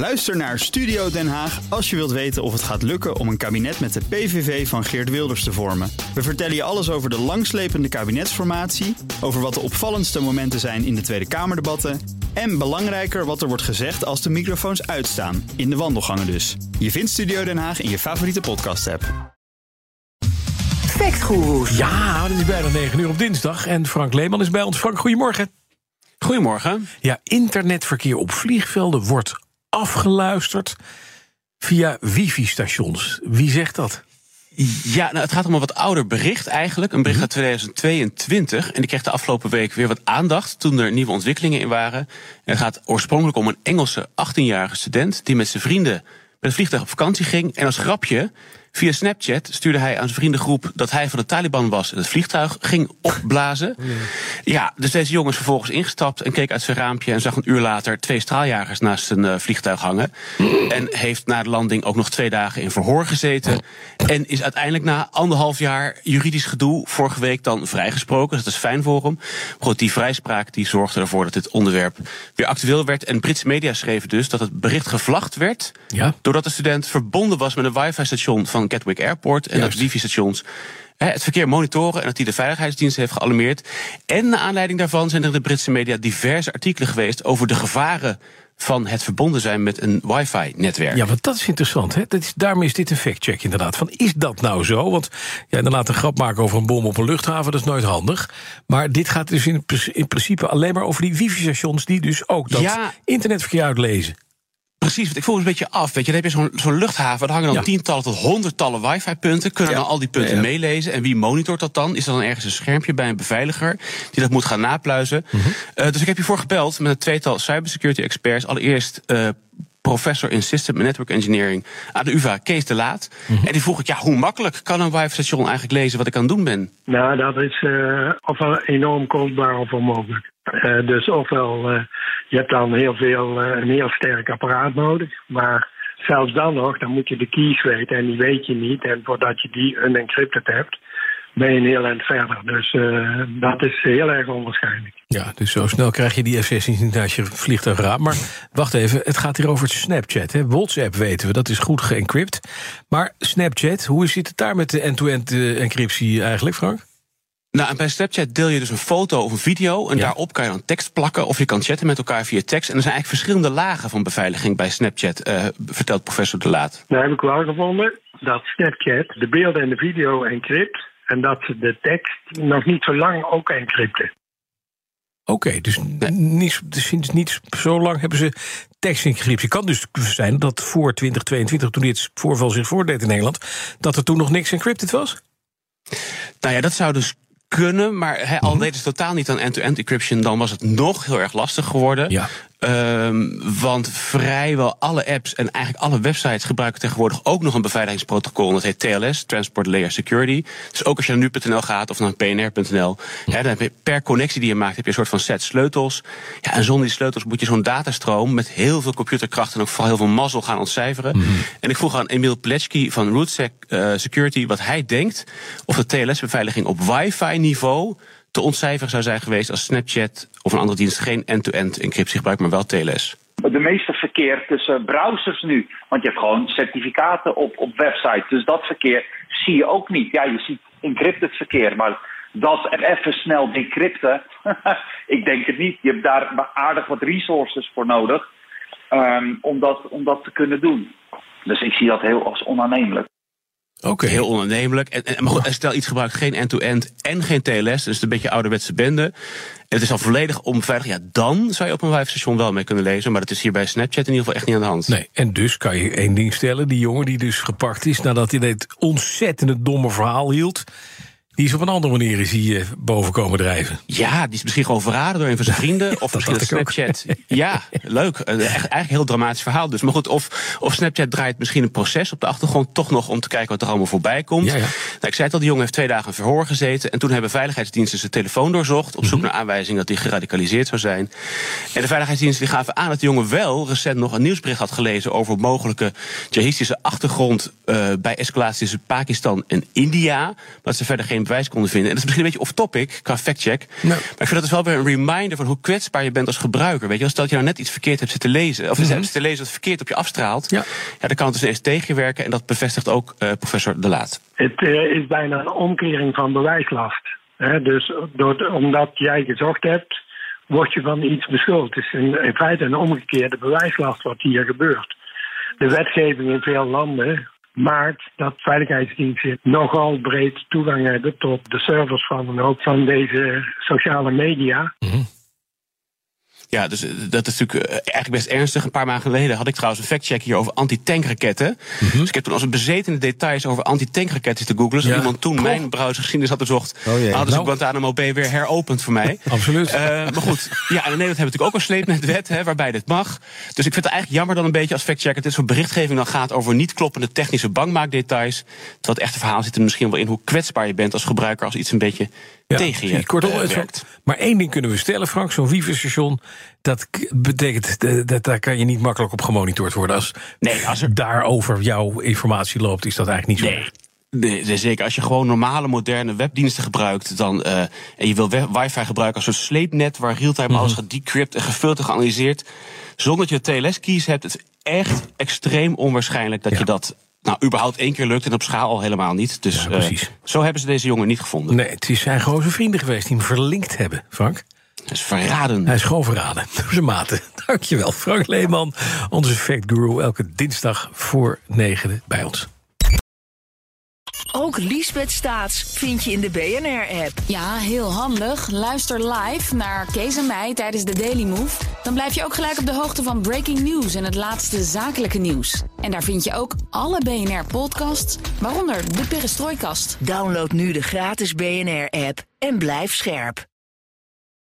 Luister naar Studio Den Haag als je wilt weten of het gaat lukken om een kabinet met de PVV van Geert Wilders te vormen. We vertellen je alles over de langslepende kabinetsformatie, over wat de opvallendste momenten zijn in de Tweede Kamerdebatten en belangrijker wat er wordt gezegd als de microfoons uitstaan, in de wandelgangen dus. Je vindt Studio Den Haag in je favoriete podcast-app. Factgoeroes. Ja, het is bijna 9 uur op dinsdag en Frank Leeman is bij ons. Frank, goedemorgen. Goedemorgen. Ja, internetverkeer op vliegvelden wordt afgeluisterd via wifi-stations. Wie zegt dat? Ja, nou, het gaat om een wat ouder bericht eigenlijk. Een bericht Mhm. uit 2022. En die kreeg de afgelopen week weer wat aandacht toen er nieuwe ontwikkelingen in waren. En het gaat oorspronkelijk om een Engelse 18-jarige student die met zijn vrienden met een vliegtuig op vakantie ging. En als grapje, via Snapchat stuurde hij aan zijn vriendengroep dat hij van de Taliban was en het vliegtuig ging opblazen. Ja, dus deze jongen is vervolgens ingestapt en keek uit zijn raampje en zag een uur later twee straaljagers naast zijn eh, vliegtuig hangen. En heeft na de landing ook nog twee dagen in verhoor gezeten. En is uiteindelijk na anderhalf jaar juridisch gedoe vorige week dan vrijgesproken. Dus dat is fijn voor hem. Maar goed, die vrijspraak die zorgde ervoor dat dit onderwerp weer actueel werd. En Britse media schreven dus dat het bericht gevlacht werd. Ja. Doordat de student verbonden was met een wifi-station van Gatwick Airport. En Juist. dat wifi-stations het verkeer monitoren en dat hij de veiligheidsdienst heeft gealarmeerd. En naar aanleiding daarvan zijn er in de Britse media diverse artikelen geweest over de gevaren van het verbonden zijn met een wifi-netwerk. Ja, want dat is interessant. Hè? Dat is, daarom is dit een factcheck inderdaad. Van, is dat nou zo? Want ja, inderdaad een grap maken over een bom op een luchthaven... dat is nooit handig. Maar dit gaat dus in, in principe alleen maar over die wifi-stations... die dus ook dat Ja. internetverkeer uitlezen. Precies, want ik voel me een beetje af. Weet je, dan heb je zo'n zo'n luchthaven, daar hangen dan Ja. tientallen tot honderdtallen wifi-punten. Kunnen Ja. dan al die punten Ja, ja. meelezen? En wie monitort dat dan? Is er dan ergens een schermpje bij een beveiliger die dat moet gaan napluizen? Mhm. Eh, dus ik heb hiervoor gebeld met een tweetal cybersecurity experts. Allereerst. eh, Professor in System and Network Engineering aan de UvA, Kees de Laat. Mhm. En die vroeg ik, ja, hoe makkelijk kan een wifi-station eigenlijk lezen wat ik aan het doen ben? Nou, dat is eh, ofwel enorm kostbaar of onmogelijk. Eh, dus ofwel, eh, je hebt dan heel veel, eh, een heel sterk apparaat nodig. Maar zelfs dan nog, dan moet je de keys weten en die weet je niet. En voordat je die unencrypted hebt, ben je een heel eind verder. Dus eh, dat is heel erg onwaarschijnlijk. Ja, dus zo snel krijg je die F-16 niet naast je vliegtuig raam. Maar wacht even, het gaat hier over Snapchat. Hè? WhatsApp weten we, dat is goed geëncrypt. Maar Snapchat, hoe zit het daar met de end-to-end eh, encryptie eigenlijk, Frank? Nou, en bij Snapchat deel je dus een foto of een video. En Ja. daarop kan je dan tekst plakken. Of je kan chatten met elkaar via tekst. En er zijn eigenlijk verschillende lagen van beveiliging bij Snapchat, eh, vertelt professor De Laat. Nou heb ik wel gevonden dat Snapchat de beelden en de video encrypt. En dat ze de tekst nog niet zo lang ook encrypten. Oké, dus, niet, dus sinds niet zo lang hebben ze tekstencryptie. Kan dus zijn dat voor 2022, toen dit voorval zich voordeed in Nederland... dat er toen nog niks encrypted was? Nou ja, dat zou dus kunnen. Maar he, al Mhm. deden ze totaal niet aan end-to-end encryption... dan was het nog heel erg lastig geworden. Ja. Ehm, want vrijwel alle apps en eigenlijk alle websites gebruiken tegenwoordig ook nog een beveiligingsprotocol. Dat heet TLS, Transport Layer Security. Dus ook als je naar nu.nl gaat of naar pnr.nl, dan heb je per connectie die je maakt, heb je een soort van set sleutels. Ja, en zonder die sleutels moet je zo'n datastroom met heel veel computerkracht en ook vooral heel veel mazzel gaan ontcijferen. En ik vroeg aan Emiel Plechky van RootSec eh, Security wat hij denkt of de TLS-beveiliging op wifi-niveau te ontcijferen zou zijn geweest als Snapchat of een andere dienst geen end-to-end encryptie gebruikt, maar wel TLS. de meeste verkeer tussen browsers nu. Want je hebt gewoon certificaten op, op websites. Dus dat verkeer zie je ook niet. Ja, je ziet encrypted verkeer, maar dat er even snel decrypten, ik denk het niet. Je hebt daar aardig wat resources voor nodig ehm, om, dat, om dat te kunnen doen. Dus ik zie dat heel als onaannemelijk. Heel onaannemelijk. En, en, maar goed, stel iets gebruikt geen end-to-end en geen TLS, dus het is een beetje ouderwetse bende. En het is al volledig onbeveiligd. Ja, dan zou je op een wifi-station wel mee kunnen lezen. Maar dat is hier bij Snapchat in ieder geval echt niet aan de hand. Nee, en dus kan je één ding stellen. Die jongen die dus gepakt is nadat hij dit ontzettende domme verhaal hield... die is op een andere manier is hij, eh, boven komen drijven. Ja, die is misschien gewoon verraden door een van zijn vrienden. of misschien. Snapchat. Ja, leuk. Eh, Echt, eigenlijk een heel dramatisch verhaal dus. Maar goed, of, of Snapchat draait misschien een proces op de achtergrond... toch nog om te kijken wat er allemaal voorbij komt. Ja, ja. Nou, ik zei het al, die jongen heeft twee dagen in verhoor gezeten. En toen hebben veiligheidsdiensten zijn telefoon doorzocht... op Mhm. zoek naar aanwijzing dat hij geradicaliseerd zou zijn. En de veiligheidsdiensten die gaven aan dat de jongen wel... recent nog een nieuwsbericht had gelezen... over mogelijke jihadistische achtergrond... eh, bij escalatie tussen Pakistan en India. Maar dat ze verder geen bewijs konden vinden. En dat is misschien een beetje off-topic qua fact-check. Maar ik vind dat is wel weer een reminder van hoe kwetsbaar je bent als gebruiker. Weet je, als dat je nou net iets verkeerd hebt zitten lezen, of mm hebt zitten lezen wat verkeerd op je afstraalt, ja. ja dan kan het dus eens tegen je werken. En dat bevestigt ook uh, professor De Laat. Het uh, is bijna een omkering van bewijslast. Hè? Dus door, omdat jij gezocht hebt, word je van iets beschuldigd. Het is in, in feite een omgekeerde bewijslast wat hier gebeurt. De wetgeving in veel landen maakt dat veiligheidsdiensten nogal breed toegang hebben tot de servers van een hoop van deze sociale media. Ja, dus eh, dat is natuurlijk eh, eigenlijk best ernstig. Een paar maanden geleden had ik trouwens een factcheck hier over anti-tankraketten. Mm Dus ik heb toen als een bezetene details over anti-tankraketten te googlen. Dus iemand toen mijn browsergeschiedenis had bezocht, oh hadden ze nou. Guantanamo Bay weer heropend voor mij. Absoluut. Uh, maar goed, ja, in Nederland hebben we natuurlijk ook een sleepnetwet hè, waarbij dit mag. Dus ik vind het eigenlijk jammer dan een beetje als factchecker dit soort berichtgeving dan gaat over niet kloppende technische bankmaakdetails. Terwijl het echte verhaal zit er misschien wel in hoe kwetsbaar je bent als gebruiker als iets een beetje ja, tegen je Kortom, uh, werkt. Maar één ding kunnen we stellen, Frank. Zo'n wifi-station, dat betekent... Dat, daar kan je niet makkelijk op gemonitord worden. Als, nee, als er daarover jouw informatie loopt, is dat eigenlijk niet zo. Nee. Nee, zeker. Als je gewoon normale, moderne webdiensten gebruikt... Dan, uh, en je wil wifi gebruiken als een sleepnet... waar realtime mm alles gedecrypt en gefilterd geanalyseerd... zonder dat je TLS-keys hebt... het is echt extreem onwaarschijnlijk dat je dat nou, überhaupt één keer lukt en op schaal al helemaal niet. Dus ja, uh, zo hebben ze deze jongen niet gevonden. Nee, het zijn gewoon zijn vrienden geweest die hem verlinkt hebben, Frank. Hij is verraden. Hij is gewoon verraden door zijn maten. Dankjewel, Frank Leeman, onze fact guru. Elke dinsdag voor negen bij ons. Ook Liesbeth Staats vind je in de BNR-app. Ja, heel handig. Luister live naar Kees en mij tijdens de Daily Move. Dan blijf je ook gelijk op de hoogte van breaking news en het laatste zakelijke nieuws. En daar vind je ook alle BNR-podcasts, waaronder de Perestrooikast. Download nu de gratis BNR-app en blijf scherp.